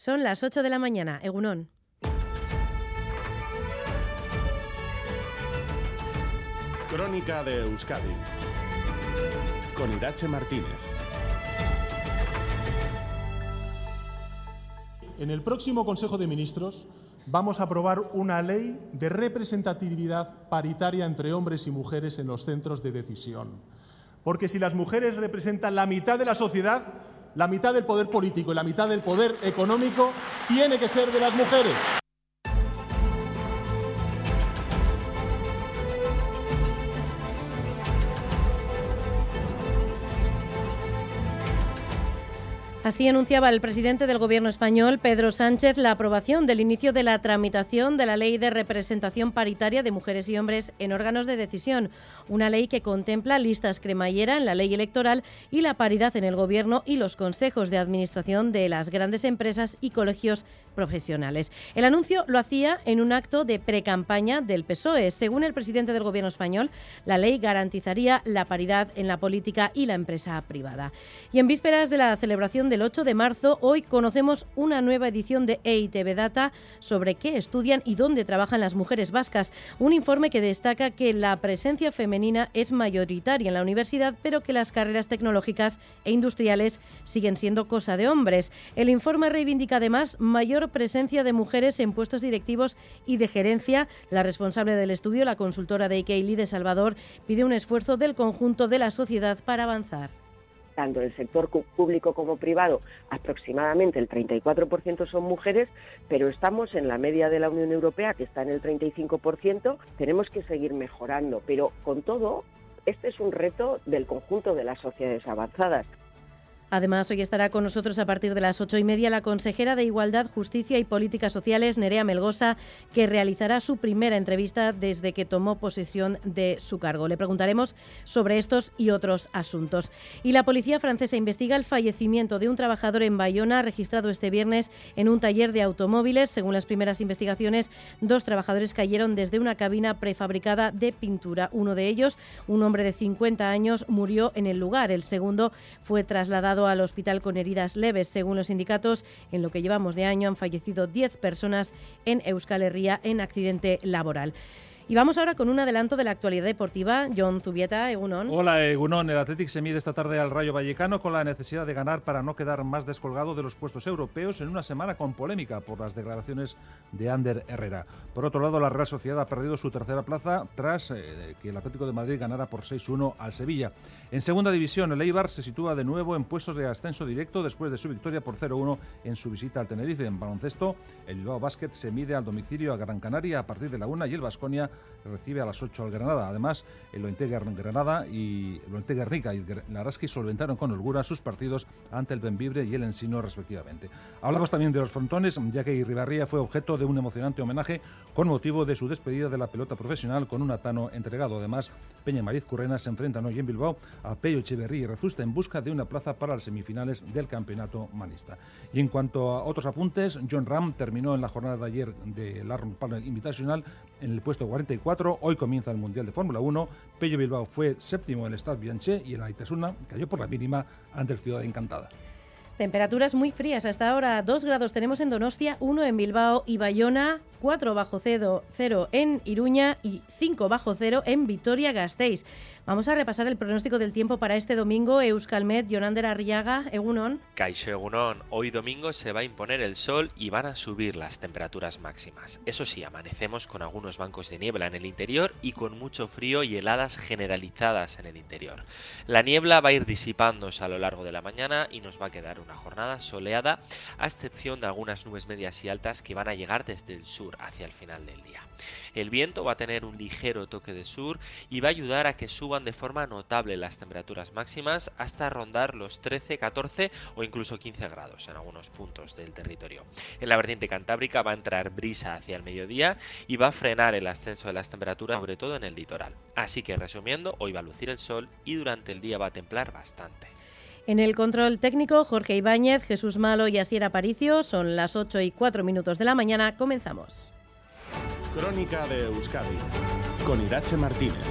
Son las 8 de la mañana, Egunón. Crónica de Euskadi con Irache Martínez. En el próximo Consejo de Ministros vamos a aprobar una ley de representatividad paritaria entre hombres y mujeres en los centros de decisión. Porque si las mujeres representan la mitad de la sociedad, la mitad del poder político y la mitad del poder económico tiene que ser de las mujeres. Así anunciaba el presidente del Gobierno español, Pedro Sánchez, la aprobación del inicio de la tramitación de la Ley de Representación Paritaria de Mujeres y Hombres en órganos de decisión, una ley que contempla listas cremallera en la ley electoral y la paridad en el Gobierno y los consejos de administración de las grandes empresas y colegios profesionales. El anuncio lo hacía en un acto de precampaña del PSOE. Según el presidente del Gobierno español, la ley garantizaría la paridad en la política y la empresa privada. Y en vísperas de la celebración del 8 de marzo, hoy conocemos una nueva edición de EITB Data sobre qué estudian y dónde trabajan las mujeres vascas. Un informe que destaca que la presencia femenina es mayoritaria en la universidad, pero que las carreras tecnológicas e industriales siguen siendo cosa de hombres. El informe reivindica además mayor presencia de mujeres en puestos directivos y de gerencia. La responsable del estudio, la consultora de IKEA de Salvador, pide un esfuerzo del conjunto de la sociedad para avanzar tanto en el sector público como privado, aproximadamente el 34% son mujeres, pero estamos en la media de la Unión Europea, que está en el 35%. Tenemos que seguir mejorando, pero con todo, este es un reto del conjunto de las sociedades avanzadas. Además, hoy estará con nosotros a partir de las ocho y media la consejera de Igualdad, Justicia y Políticas Sociales, Nerea Melgosa, que realizará su primera entrevista desde que tomó posesión de su cargo. Le preguntaremos sobre estos y otros asuntos. Y la policía francesa investiga el fallecimiento de un trabajador en Bayona registrado este viernes en un taller de automóviles. Según las primeras investigaciones, dos trabajadores cayeron desde una cabina prefabricada de pintura. Uno de ellos, un hombre de 50 años, murió en el lugar. El segundo fue trasladado al hospital con heridas leves. Según los sindicatos, en lo que llevamos de año han fallecido 10 personas en Euskal Herria en accidente laboral. Y vamos ahora con un adelanto de la actualidad deportiva. John Zubieta, Egunon. Hola, Egunon. El Athletic se mide esta tarde al Rayo Vallecano con la necesidad de ganar para no quedar más descolgado de los puestos europeos en una semana con polémica por las declaraciones de Ander Herrera. Por otro lado, la Real Sociedad ha perdido su tercera plaza tras eh, que el Atlético de Madrid ganara por 6-1 al Sevilla. En segunda división, el Eibar se sitúa de nuevo en puestos de ascenso directo después de su victoria por 0-1 en su visita al Tenerife. En baloncesto, el Bilbao Basket se mide al domicilio a Gran Canaria a partir de la 1 y el Vasconia recibe a las 8 al Granada. Además, el Ointega Granada y el Rica y el Araski solventaron con holgura sus partidos ante el Benvibre y el Ensino respectivamente. Hablamos también de los frontones, ya que Irribarría fue objeto de un emocionante homenaje con motivo de su despedida de la pelota profesional con un atano entregado. Además, Peña Mariz Currena se enfrentan hoy en Bilbao a Pello Echeverría y Rezusta en busca de una plaza para las semifinales del campeonato manista. Y en cuanto a otros apuntes, John Ram terminó en la jornada de ayer del Arnold Palmer Invitational en el puesto 44. Hoy comienza el Mundial de Fórmula 1. Pello Bilbao fue séptimo en el Stade Bianche y en Aitasuna cayó por la mínima ante el Ciudad Encantada. Temperaturas muy frías hasta ahora. 2 grados tenemos en Donostia, 1 en Bilbao y Bayona, 4 bajo cero, 0 en Iruña y 5 bajo cero en Vitoria-Gasteiz. Vamos a repasar el pronóstico del tiempo para este domingo. Euskalmet, Jonander Arriaga, Egunon. Caixo Egunon, hoy domingo se va a imponer el sol y van a subir las temperaturas máximas. Eso sí, amanecemos con algunos bancos de niebla en el interior y con mucho frío y heladas generalizadas en el interior. La niebla va a ir disipándose a lo largo de la mañana y nos va a quedar una jornada soleada, a excepción de algunas nubes medias y altas que van a llegar desde el hacia el final del día. El viento va a tener un ligero toque de sur y va a ayudar a que suban de forma notable las temperaturas máximas hasta rondar los 13, 14 o incluso 15 grados en algunos puntos del territorio. En la vertiente cantábrica va a entrar brisa hacia el mediodía y va a frenar el ascenso de las temperaturas, sobre todo en el litoral. Así que resumiendo, hoy va a lucir el sol y durante el día va a templar bastante. En el control técnico, Jorge Ibáñez, Jesús Malo y Asier Aparicio. Son las 8 y 4 minutos de la mañana. Comenzamos. Crónica de Euskadi con Irache Martínez.